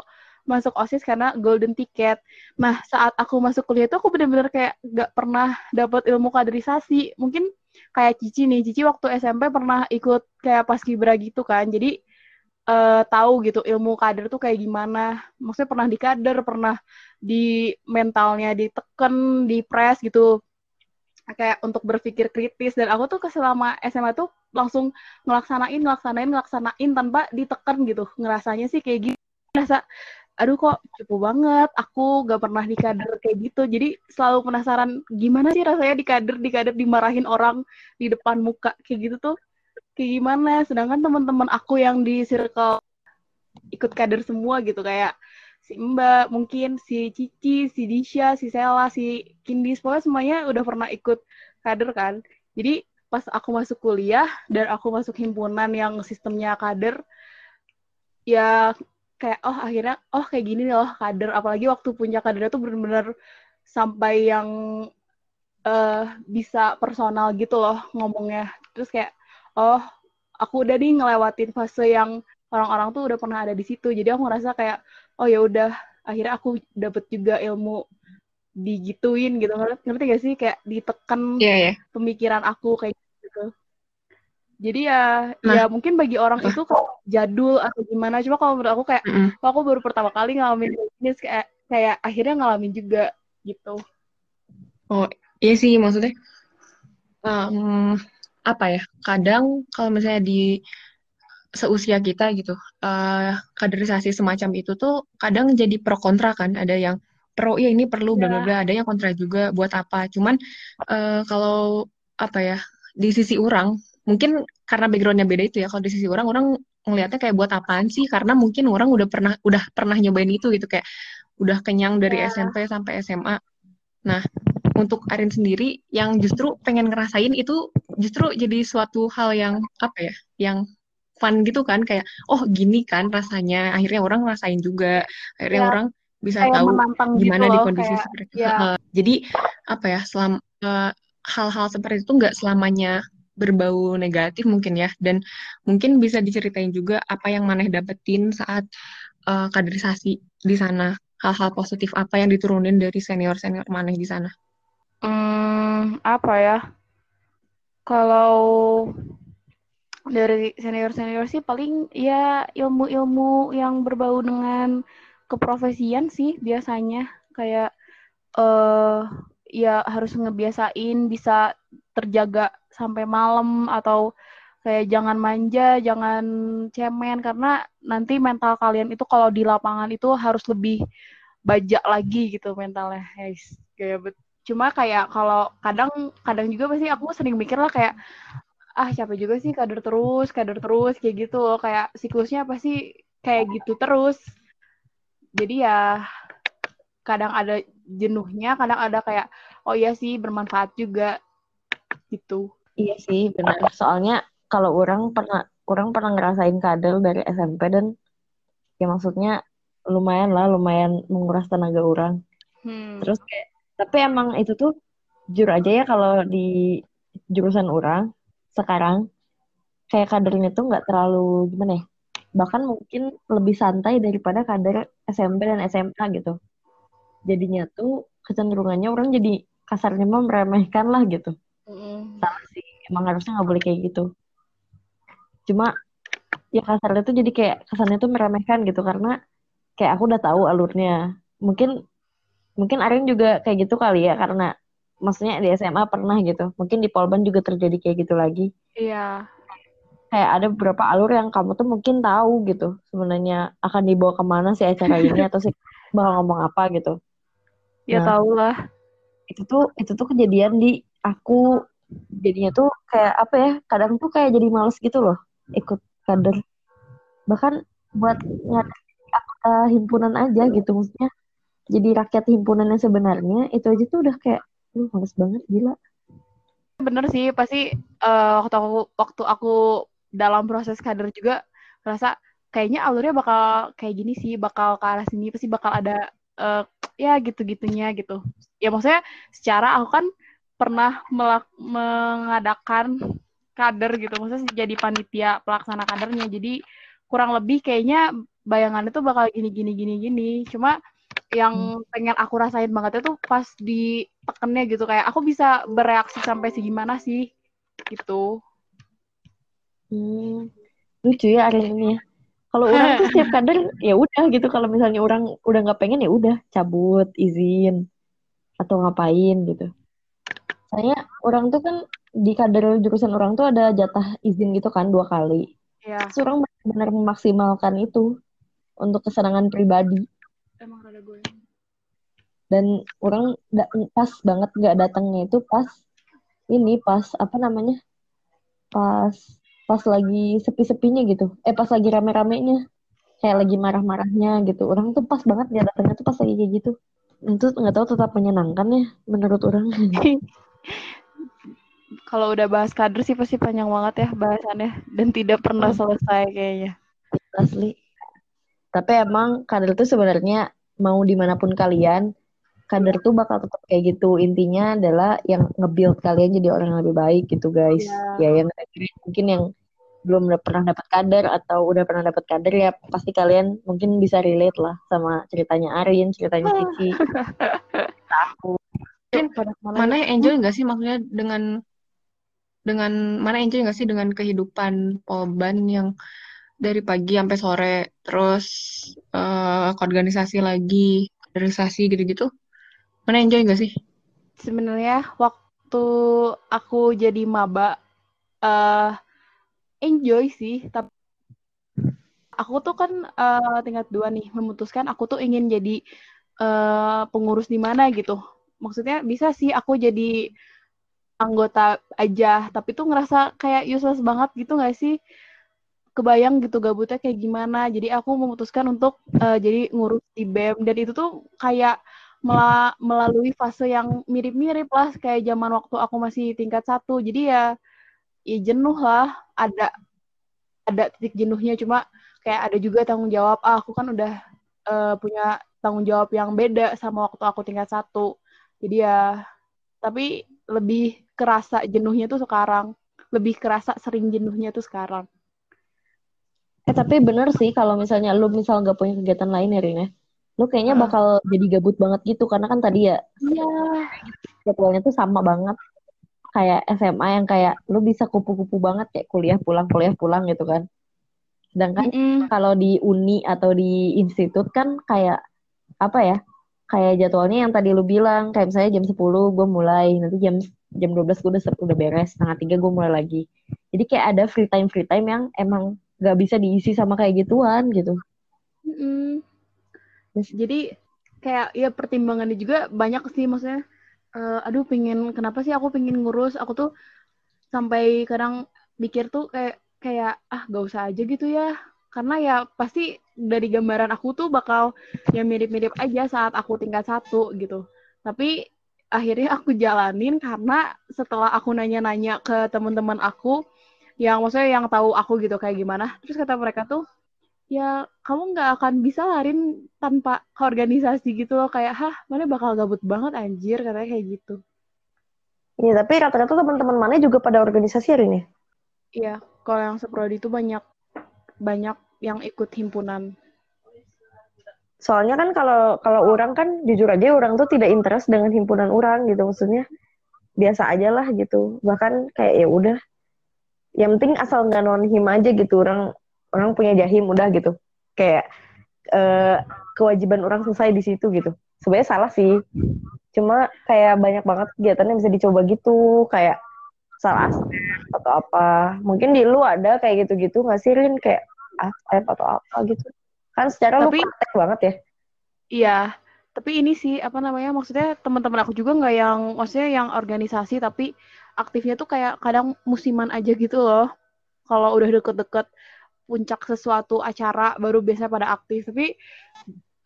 masuk OSIS karena golden ticket Nah, saat aku masuk kuliah itu aku bener-bener kayak gak pernah dapat ilmu kaderisasi. Mungkin kayak Cici nih, Cici waktu SMP pernah ikut kayak paskibra gitu kan. Jadi eh, tahu gitu ilmu kader tuh kayak gimana. Maksudnya pernah di kader, pernah di mentalnya diteken, di press gitu. Kayak untuk berpikir kritis dan aku tuh selama SMA tuh langsung ngelaksanain, ngelaksanain, ngelaksanain tanpa diteken gitu. Ngerasanya sih kayak gitu. Ngerasa aduh kok cukup banget aku gak pernah di kader kayak gitu. Jadi selalu penasaran gimana sih rasanya di kader di kader dimarahin orang di depan muka kayak gitu tuh? Kayak gimana? Sedangkan teman-teman aku yang di circle ikut kader semua gitu kayak si Mbak, mungkin si Cici, si Disha, si Sela, si Kindis, pokoknya semuanya udah pernah ikut kader kan. Jadi pas aku masuk kuliah dan aku masuk himpunan yang sistemnya kader, ya kayak oh akhirnya oh kayak gini loh kader. Apalagi waktu punya kader itu benar-benar sampai yang uh, bisa personal gitu loh ngomongnya. Terus kayak oh aku udah nih ngelewatin fase yang orang-orang tuh udah pernah ada di situ. Jadi aku ngerasa kayak oh ya udah akhirnya aku dapet juga ilmu digituin gitu ngerti gak sih kayak ditekan yeah, yeah. pemikiran aku kayak gitu jadi ya nah, ya mungkin bagi orang itu kok jadul atau gimana. Cuma kalau menurut aku kayak mm -hmm. aku baru pertama kali ngalamin ini kayak kayak akhirnya ngalamin juga gitu. Oh iya sih maksudnya um, apa ya kadang kalau misalnya di seusia kita gitu uh, kaderisasi semacam itu tuh kadang jadi pro kontra kan. Ada yang pro ya ini perlu bla bla bla. Ada yang kontra juga buat apa? Cuman uh, kalau apa ya di sisi orang mungkin karena backgroundnya beda itu ya kalau di sisi orang orang ngelihatnya kayak buat apaan sih? Karena mungkin orang udah pernah udah pernah nyobain itu gitu kayak udah kenyang dari yeah. SMP sampai SMA nah untuk Arin sendiri yang justru pengen ngerasain itu justru jadi suatu hal yang apa ya yang fun gitu kan kayak oh gini kan rasanya. Akhirnya orang ngerasain juga. Akhirnya ya, orang bisa tahu gitu gimana gitu di kondisi kayak, seperti itu ya. uh, jadi apa ya selama uh, hal-hal seperti itu nggak selamanya berbau negatif mungkin ya. Dan mungkin bisa diceritain juga apa yang maneh dapetin saat uh, kaderisasi di sana. Hal-hal positif apa yang diturunin dari senior senior maneh di sana? Hmm, apa ya? Kalau dari senior-senior sih paling ya ilmu-ilmu yang berbau dengan keprofesian sih biasanya. Kayak uh, ya harus ngebiasain bisa terjaga sampai malam atau kayak jangan manja, jangan cemen. Karena nanti mental kalian itu kalau di lapangan itu harus lebih bajak lagi gitu mentalnya, guys. Kayak cuma kayak kalau kadang kadang juga pasti aku sering mikir lah kayak ah capek juga sih kader terus kader terus kayak gitu kayak siklusnya apa sih kayak gitu terus. Jadi ya kadang ada jenuhnya kadang ada kayak oh iya sih bermanfaat juga gitu iya sih benar soalnya kalau orang pernah orang pernah ngerasain kader dari SMP dan ya maksudnya lumayan lah lumayan menguras tenaga orang. Hmm. terus kayak tapi emang itu tuh jujur aja ya kalau di jurusan orang sekarang kayak kadernya tuh nggak terlalu gimana ya bahkan mungkin lebih santai daripada kader SMP dan SMA gitu. Jadinya tuh kecenderungannya orang jadi kasarnya mah meremehkan lah gitu. Mm. salah sih emang harusnya nggak boleh kayak gitu cuma ya kasarnya tuh jadi kayak kesannya tuh meremehkan gitu karena kayak aku udah tahu alurnya mungkin mungkin Arin juga kayak gitu kali ya karena maksudnya di SMA pernah gitu. Mungkin di Polban juga terjadi kayak gitu lagi. Iya. Kayak ada beberapa alur yang kamu tuh mungkin tahu gitu sebenarnya akan dibawa ke mana sih acara ini atau sih bakal ngomong apa gitu. Ya nah, tahu lah. Itu tuh itu tuh kejadian di aku jadinya tuh kayak apa ya kadang tuh kayak jadi males gitu loh ikut kader bahkan buat uh, himpunan aja gitu maksudnya jadi rakyat himpunan yang sebenarnya itu aja tuh udah kayak lu males banget gila. Bener sih pasti uh, waktu aku waktu aku dalam proses kader juga rasa kayaknya alurnya bakal kayak gini sih bakal ke arah sini pasti bakal ada uh, ya gitu-gitunya gitu. Ya maksudnya secara aku kan pernah melak mengadakan kader gitu maksudnya jadi panitia pelaksana kadernya jadi kurang lebih kayaknya bayangan itu bakal gini gini gini gini cuma yang hmm. pengen aku rasain banget itu pas di tekennya gitu kayak aku bisa bereaksi sampai segimana sih gitu. Hmm, lucu ya hari ini ya. Kalau orang tuh setiap kader ya udah gitu. Kalau misalnya orang udah nggak pengen ya udah cabut izin atau ngapain gitu. Saya orang tuh kan di kader jurusan orang tuh ada jatah izin gitu kan dua kali. Iya. Terus orang benar-benar memaksimalkan itu untuk kesenangan pribadi. Emang rada gue dan orang pas banget nggak datangnya itu pas ini pas apa namanya pas pas lagi sepi-sepinya gitu. Eh pas lagi rame-ramenya. Kayak lagi marah-marahnya gitu. Orang tuh pas banget dia datangnya tuh pas lagi kayak gitu. Itu nggak tahu tetap menyenangkan ya menurut orang Kalau udah bahas kader sih pasti panjang banget ya bahasannya. Dan tidak pernah Hmm. selesai kayaknya. asli. Tapi emang kader tuh sebenarnya mau di mana pun kalian kader tuh bakal tetap kayak gitu. Intinya adalah yang nge-build kalian jadi orang yang lebih baik gitu guys. Iya. ya yang mungkin yang belum pernah dapat kader atau udah pernah dapat kader ya pasti kalian mungkin bisa relate lah sama ceritanya Arin ceritanya Cici aku. Mungkin mana yang enjoy nggak sih? Maksudnya dengan dengan mana enjoy nggak sih dengan kehidupan polban yang dari pagi sampai sore? Terus ke organisasi lagi kaderisasi gitu-gitu. Mana enjoy nggak sih? Sebenarnya waktu aku jadi maba eh enjoy sih tapi aku tuh kan eh, tingkat dua nih memutuskan aku tuh ingin jadi eh, pengurus di mana gitu. Maksudnya bisa sih aku jadi anggota aja tapi tuh ngerasa kayak useless banget gitu nggak sih? Kebayang gitu gabutnya kayak gimana. Jadi aku memutuskan untuk eh, jadi ngurus di BEM. Dan itu tuh kayak mela- melalui fase yang mirip-mirip lah kayak zaman waktu aku masih tingkat satu. Jadi ya ya jenuh lah. Ada ada titik jenuhnya. Cuma kayak ada juga tanggung jawab. Ah aku kan udah eh, punya tanggung jawab yang beda sama waktu aku tingkat satu. Jadi ya tapi lebih kerasa jenuhnya tuh sekarang. Lebih kerasa sering jenuhnya tuh sekarang. Eh tapi bener sih kalau misalnya lu misal nggak punya kegiatan lain ya Rin ya. Lu kayaknya Heeh. bakal jadi gabut banget gitu karena kan tadi ya iya. jadwalnya tuh sama banget. Kayak SMA yang kayak lu bisa kupu-kupu banget kayak kuliah pulang kuliah pulang gitu kan. Sedangkan Mm-mm. kalau di uni atau di institut kan kayak apa ya kayak jadwalnya yang tadi lu bilang kayak misalnya jam 10 gue mulai nanti jam jam 12 gue udah udah beres setengah tiga gue mulai lagi jadi kayak ada free time free time yang emang gak bisa diisi sama kayak gituan gitu. Yes. Jadi kayak ya pertimbangannya juga banyak sih maksudnya. eh, aduh pengen kenapa sih aku pengen ngurus aku tuh sampai kadang mikir tuh kayak kayak ah gak usah aja gitu ya karena ya pasti dari gambaran aku tuh bakal ya mirip-mirip aja saat aku tingkat satu gitu. Tapi akhirnya aku jalanin karena setelah aku nanya-nanya ke teman-teman aku yang maksudnya yang tahu aku gitu kayak gimana terus kata mereka tuh ya kamu nggak akan bisa larin tanpa ke organisasi gitu loh. Kayak hah mana bakal gabut banget anjir katanya kayak gitu. Iya tapi rata-rata teman-teman mana juga pada organisasi hari ini? Iya kalau yang seprodi itu banyak banyak yang ikut himpunan? Soalnya kan kalau kalau orang kan jujur aja orang tuh tidak interest dengan himpunan orang gitu maksudnya biasa aja lah gitu. Bahkan kayak ya udah. Yang penting asal nggak non him aja gitu orang orang punya jahim udah gitu. Kayak eh, kewajiban orang selesai di situ gitu. Sebenarnya salah sih. Cuma kayak banyak banget kegiatan yang bisa dicoba gitu. Kayak salah atau apa. Mungkin di lu ada kayak gitu-gitu nggak sih Rin? Kayak aspek atau apa gitu. Kan secara Tapi- lu praktek banget ya. Iya tapi ini sih apa namanya maksudnya teman-teman aku juga nggak yang maksudnya yang organisasi tapi aktifnya tuh kayak kadang musiman aja gitu loh. Kalau udah deket-deket puncak sesuatu acara baru biasanya pada aktif. Tapi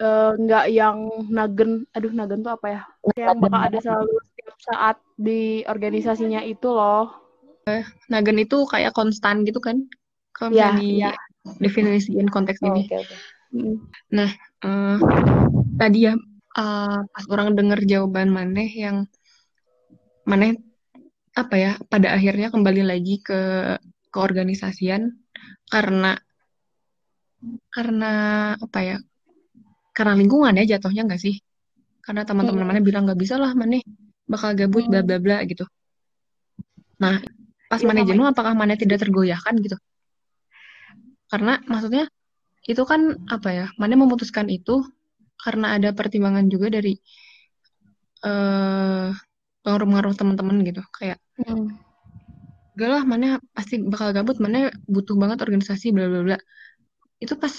eh, nggak yang nagen aduh nagen tuh apa ya? Yang bakal ada selalu setiap saat di organisasinya itu loh. Nagen itu kayak konstan gitu kan? Kalau misalnya di iya. Definisiin konteks Oh, ini. oke oke. Mm. Eh, tadi ya eh, pas orang denger jawaban Maneh yang Maneh apa ya pada akhirnya kembali lagi ke keorganisasian karena karena apa ya karena lingkungan ya jatuhnya nggak sih? Karena teman-teman Hmm. Maneh bilang nggak bisa lah Maneh bakal gabut bla bla bla gitu. Nah pas Iya, Maneh jenuh apakah Maneh tidak tergoyahkan gitu karena maksudnya itu kan apa ya Maneh memutuskan itu karena ada pertimbangan juga dari eh pengaruh-pengaruh teman-teman gitu. Kayak Mm. gak lah mana pasti bakal gabut mana butuh banget organisasi bla bla bla. Itu pas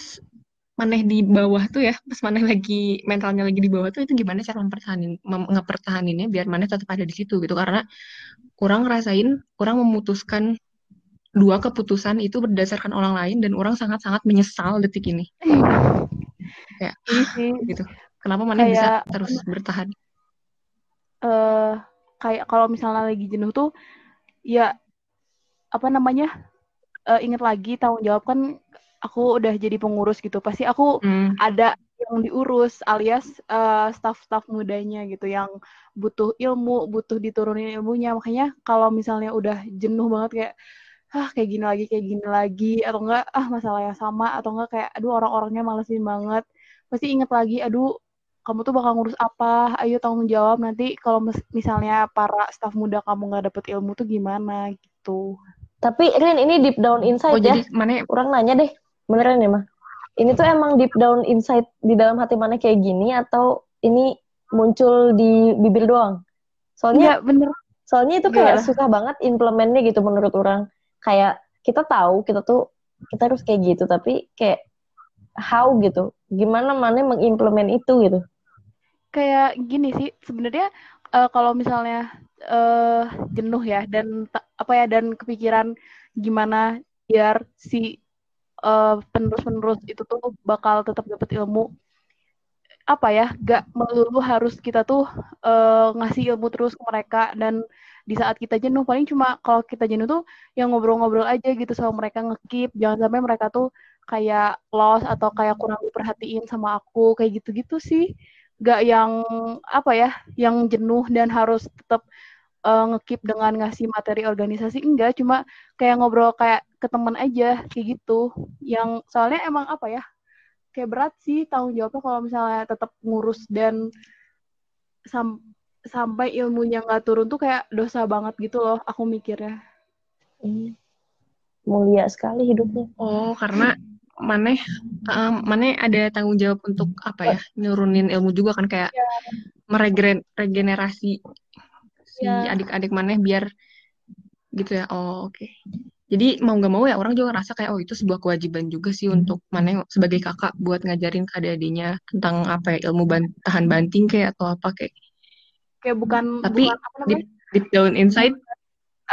maneh di bawah tuh ya pas maneh lagi mentalnya lagi di bawah tuh itu gimana cara mempertahanin mem- ngepertahaninnya biar maneh tetap ada di situ gitu. Karena kurang ngerasain kurang memutuskan dua keputusan itu berdasarkan orang lain dan orang sangat-sangat menyesal detik ini. Kayak Iya gitu. Kenapa mana bisa terus bertahan? eh kayak kalau misalnya lagi jenuh tuh ya apa namanya eh ingat lagi tanggung jawab kan aku udah jadi pengurus gitu pasti aku Hmm, ada yang diurus alias eh, staff-staff mudanya gitu yang butuh ilmu butuh diturunin ilmunya makanya kalau misalnya udah jenuh banget kayak ah kayak gini lagi kayak gini lagi atau enggak ah masalah yang sama atau enggak kayak aduh orang-orangnya malesin banget pasti inget lagi aduh kamu tuh bakal ngurus apa ayo tanggung jawab nanti kalau mis- misalnya para staf muda kamu nggak dapet ilmu tuh gimana gitu Tapi Rin ini deep down oh inside ya. jadi mana Orang nanya deh, beneran ya mah. Ini tuh emang deep down inside di dalam hati mana kayak gini atau ini muncul di bibir doang? Soalnya Iya bener soalnya itu kayak Gimana? susah banget implementnya gitu menurut orang. Kayak kita tahu kita tuh kita harus kayak gitu tapi kayak how gitu. Gimana mana mengimplement itu gitu. kayak gini sih sebenarnya eh, kalau misalnya eh jenuh ya dan apa ya dan kepikiran gimana biar si eh, penerus-penerus itu tuh bakal tetap dapat ilmu apa ya gak melulu harus kita tuh eh, ngasih ilmu terus ke mereka dan di saat kita jenuh. Paling cuma kalau kita jenuh tuh yang ngobrol-ngobrol aja gitu sama mereka ngekip jangan sampai mereka tuh kayak lost atau kayak kurang diperhatiin sama aku kayak gitu-gitu sih. Gak yang apa ya yang jenuh dan harus tetap eh, ngekip dengan ngasih materi organisasi enggak. Cuma kayak ngobrol kayak ke teman aja kayak gitu. Yang soalnya emang apa ya kayak berat sih tanggung jawabnya kalau misalnya tetap ngurus dan sam- sampai ilmunya nggak turun tuh kayak dosa banget gitu loh aku mikirnya Hmm. Mulia sekali hidupnya. Oh, karena Maneh eh, Maneh ada tanggung jawab untuk apa ya? Nurunin ilmu juga kan kayak meregen regenerasi si Iya. adik-adik Maneh biar gitu ya. Oh, oke. Jadi mau nggak mau ya orang juga ngerasa kayak oh itu sebuah kewajiban juga sih untuk Maneh sebagai kakak buat ngajarin ke adik-adiknya tentang apa ya ilmu ban tahan banting kayak atau apa kayak kayak bukan Tapi bukan apa namanya? deep, deep down inside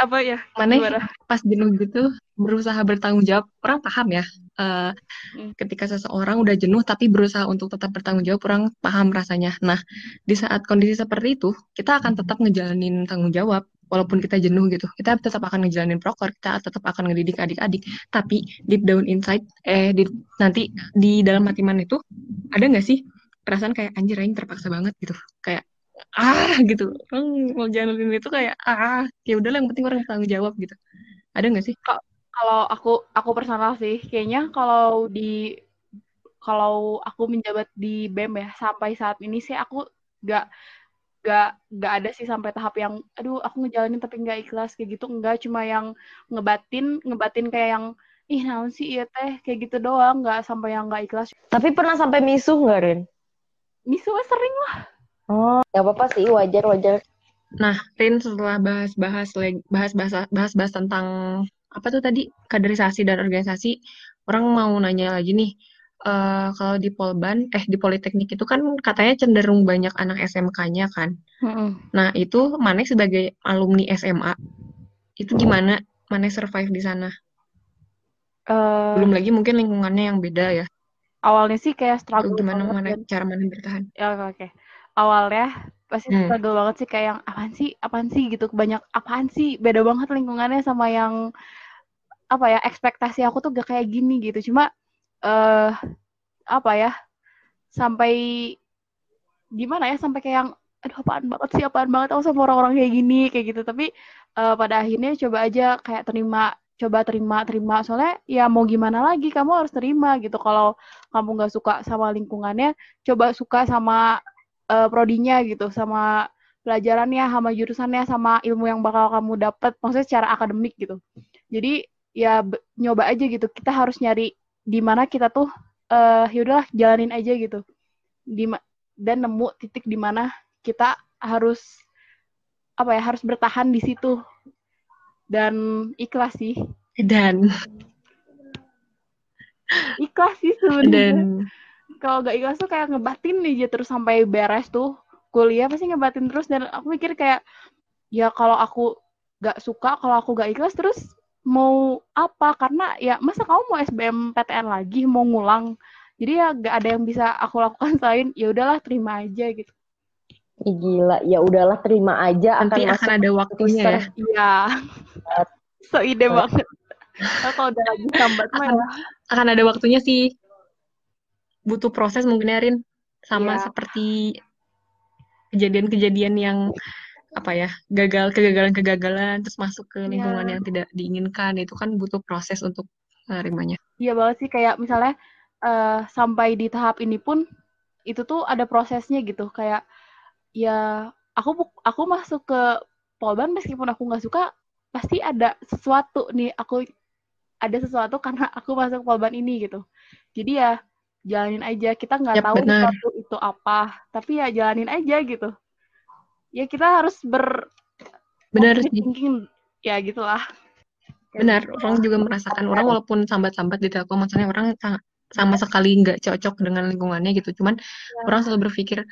apa ya? Maneh gimana? Pas jenuh gitu berusaha bertanggung jawab. Orang paham ya eh, Hmm. ketika seseorang udah jenuh tapi berusaha untuk tetap bertanggung jawab orang paham rasanya. Nah di saat kondisi seperti itu kita akan tetap ngejalanin tanggung jawab walaupun kita jenuh gitu. Kita tetap akan ngejalanin proker kita tetap akan ngedidik adik-adik. Tapi deep down inside eh di, nanti di dalam hati man itu ada nggak sih perasaan kayak anjir aing terpaksa banget gitu. Kayak ah gitu. Orang mau jalanin itu kayak ah ya udahlah yang penting orang tanggung jawab gitu. Ada nggak sih? Kalau aku aku personal sih kayaknya kalau di kalau aku menjabat di BEM ya sampai saat ini sih aku gak gak gak ada sih sampai tahap yang aduh aku ngejalanin tapi nggak ikhlas kayak gitu. Enggak cuma yang ngebatin ngebatin kayak yang ih naon sih iya teh kayak gitu doang. Nggak sampai yang nggak ikhlas. Tapi pernah sampai misuh nggak Rin? misuh sering lah Oh, nggak apa-apa sih, wajar-wajar. Nah, Rin setelah bahas-bahas bahas-bahas bahas-bahas tentang apa tuh tadi kaderisasi dan organisasi, orang mau nanya lagi nih. eh kalau di Polban, eh di Politeknik itu kan katanya cenderung banyak anak SMK-nya kan. Nah, itu Maneh sebagai alumni SMA, itu gimana Maneh survive di sana? Eh, Belum lagi mungkin lingkungannya yang beda ya. awalnya sih kayak struggle gimana dan cara Maneh bertahan? ya oke oke. Awalnya pasti Hmm. struggle banget sih kayak yang apaan sih apaan sih? gitu. Banyak apaan sih? Beda banget lingkungannya sama yang apa ya ekspektasi aku tuh gak kayak gini gitu. Cuma eh apa ya sampai gimana ya sampai kayak yang aduh apaan banget sih apaan banget aku sama orang-orang kayak gini kayak gitu. Tapi eh, pada akhirnya coba aja kayak terima coba terima terima. Soalnya ya mau gimana lagi kamu harus terima gitu. Kalau kamu nggak suka sama lingkungannya coba suka sama eh, prodinya gitu sama pelajarannya sama jurusannya sama ilmu yang bakal kamu dapat maksudnya secara akademik gitu. Jadi ya nyoba aja gitu. Kita harus nyari di mana kita tuh eh yaudahlah jalanin aja gitu. Di dan nemu titik di mana kita harus apa ya harus bertahan di situ. Dan ikhlas sih. Dan ikhlas sih sebenarnya. Dan kalau gak ikhlas tuh kayak ngebatin aja terus sampai beres tuh. Kuliah pasti ngebatin terus dan aku mikir kayak ya kalau aku gak suka kalau aku gak ikhlas terus mau apa? Karena ya masa kamu mau SBMPTN lagi mau ngulang? Jadi ya gak ada yang bisa aku lakukan selain ya udahlah terima aja gitu. Ih, gila, ya udahlah terima aja Nanti akan ada waktunya ya. iya. So ide banget. Kalau udah lagi sambat mah Akan akan ada waktunya sih. Butuh proses mungkin ya, Rin. Sama Iya. seperti kejadian-kejadian yang apa ya gagal kegagalan-kegagalan terus masuk ke lingkungan Iya. yang tidak diinginkan itu kan butuh proses untuk menerimanya. Iya banget sih kayak misalnya eh, sampai di tahap ini pun itu tuh ada prosesnya gitu kayak ya aku aku masuk ke Polban meskipun aku nggak suka pasti ada sesuatu nih aku ada sesuatu karena aku masuk Polban ini gitu jadi ya jalanin aja kita nggak Yap, tahu sesuatu itu apa tapi ya jalanin aja gitu ya kita harus ber Benar thinking ya gitulah Benar, orang juga merasakan orang walaupun sambat-sambat di Telkom, maksudnya orang sa- sama sekali nggak cocok dengan lingkungannya gitu. Cuman Ya. orang selalu berpikir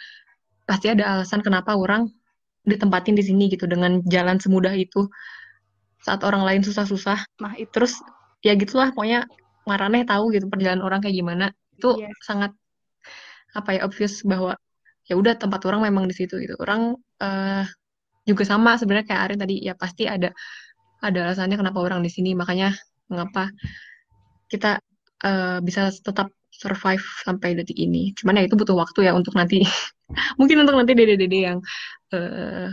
pasti ada alasan kenapa orang ditempatin di sini gitu dengan jalan semudah itu saat orang lain susah-susah. nah itu Terus ya gitulah pokoknya Maraneh tahu gitu perjalanan orang kayak gimana. Itu Yes. sangat apa ya obvious bahwa ya udah tempat orang memang di situ gitu. Orang eh, juga sama sebenarnya kayak Arin tadi. Ya pasti ada ada alasannya kenapa orang di sini. Makanya mengapa kita eh, bisa tetap survive sampai detik ini. Cuman ya itu butuh waktu ya untuk nanti mungkin untuk nanti dede-dede yang eh,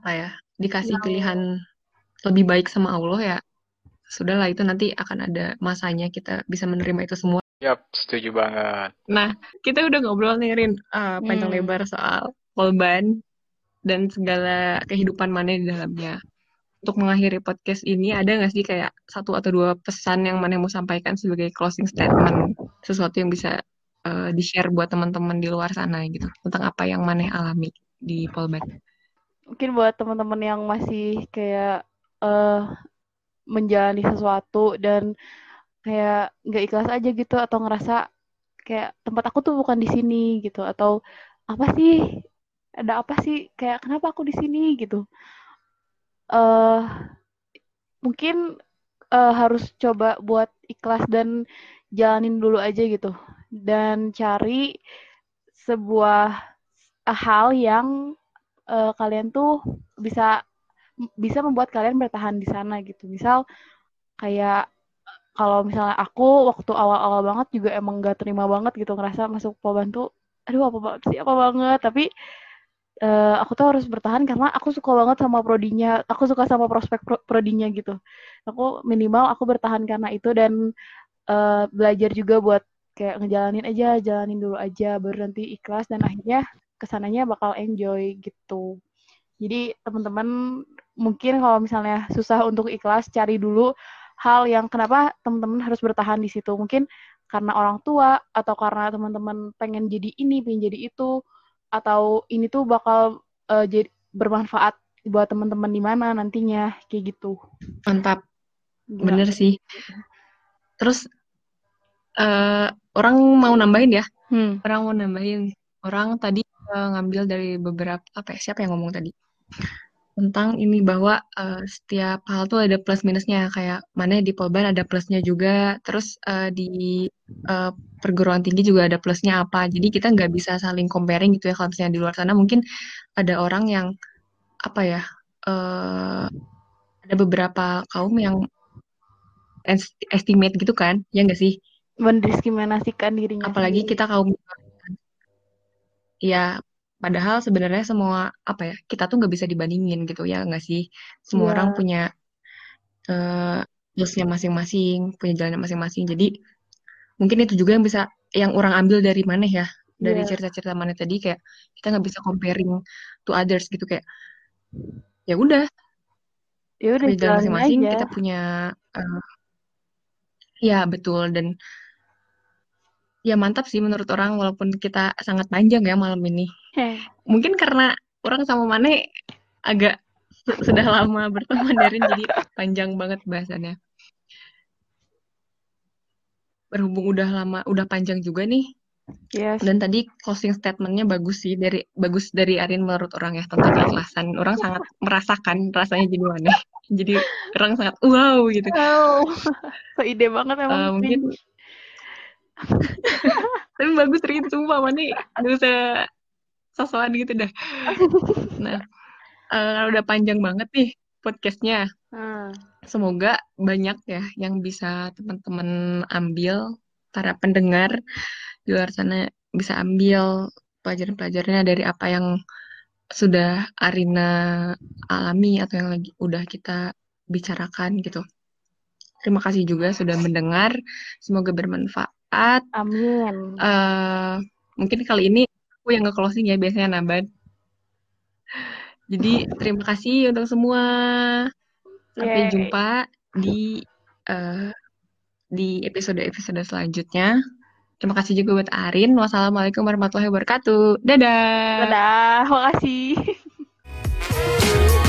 apa ya dikasih Yang- pilihan lebih baik sama Allah ya sudahlah itu nanti akan ada masanya kita bisa menerima itu semua Yap, setuju banget. Nah, kita udah ngobrol nih, Rin, uh, panjang Hmm. lebar soal Polban dan segala kehidupan mana di dalamnya. Untuk mengakhiri podcast ini, ada nggak sih kayak satu atau dua pesan yang mana mau sampaikan sebagai closing statement, sesuatu yang bisa uh, di-share buat teman-teman di luar sana gitu, tentang apa yang mana alami di Polban. mungkin buat teman-teman yang masih kayak eh menjalani sesuatu dan kayak nggak ikhlas aja gitu atau ngerasa kayak tempat aku tuh bukan di sini gitu atau apa sih ada apa sih kayak kenapa aku di sini gitu. Eh mungkin eh, harus coba buat ikhlas dan jalanin dulu aja gitu. Dan cari sebuah hal yang eh, kalian tuh bisa bisa membuat kalian bertahan di sana gitu. Misal kayak kalau misalnya aku waktu awal-awal banget juga emang gak terima banget gitu ngerasa masuk Polban tuh aduh apa banget sih apa banget? Tapi eh, aku tuh harus bertahan karena aku suka banget sama prodinya aku suka sama prospek pro- prodinya gitu. Aku minimal aku bertahan karena itu dan eh, belajar juga buat kayak ngejalanin aja jalanin dulu aja baru nanti ikhlas dan akhirnya ke sananya bakal enjoy gitu. Jadi teman-teman mungkin kalau misalnya susah untuk ikhlas cari dulu hal yang kenapa teman-teman harus bertahan di situ mungkin karena orang tua atau karena teman-teman pengen jadi ini pengen jadi itu atau ini tuh bakal eh, jadi bermanfaat buat teman-teman di mana nantinya kayak gitu Mantap, Gila. bener sih. Terus eh, orang mau nambahin ya, Hmm. orang mau nambahin. Orang tadi eh, ngambil dari beberapa apa ya, siapa yang ngomong tadi? Tentang ini bahwa eh, setiap hal tuh ada plus minusnya. Kayak mana di Polban ada plusnya juga terus eh, di eh, perguruan tinggi juga ada plusnya apa. Jadi kita nggak bisa saling comparing gitu ya kalau misalnya di luar sana. Mungkin ada orang yang apa ya eh, ada beberapa kaum yang est- estimate gitu kan. Ya nggak sih? Mendiskriminasikan dirinya apalagi sendiri. kita kaum ya padahal sebenarnya semua apa ya kita tuh nggak bisa dibandingin gitu ya nggak sih? Semua Iya. orang punya eh plusnya masing-masing punya jalannya masing-masing. Jadi mungkin itu juga yang bisa yang orang ambil dari mana ya? Dari Iya. cerita-cerita mana tadi kayak kita nggak bisa comparing to others gitu kayak ya udah. Ya udah punya masing-masing aja. kita punya eh, ya betul dan ya mantap sih menurut orang walaupun kita sangat panjang ya malam ini. Mungkin karena orang sama Mane agak su- sudah lama berteman dari jadi panjang banget bahasannya. Berhubung udah lama udah panjang juga nih. Yes. Dan tadi closing statementnya bagus sih dari bagus dari Arin menurut orang ya tentang keikhlasan. Orang sangat merasakan rasanya jadi Mane. Jadi orang sangat wow gitu. Wow. So ide banget emang. Eh, mungkin tapi bagus Rin sumpah mana gak usah sosokan gitu dah nah eh, udah panjang banget nih podcastnya Hmm. semoga banyak ya yang bisa teman-teman ambil para pendengar di luar sana bisa ambil pelajaran-pelajarannya dari apa yang sudah Arina alami atau yang lagi udah kita bicarakan gitu. Terima kasih juga sudah mendengar. Semoga bermanfaat. Amin. eh mungkin kali ini aku yang nge-closing ya biasanya Nabat. Jadi terima kasih untuk semua. Sampai Yeay. jumpa di eh, di episode-episode selanjutnya. Terima kasih juga buat Arin. Wassalamualaikum warahmatullahi wabarakatuh. Dadah. Dadah. Makasih.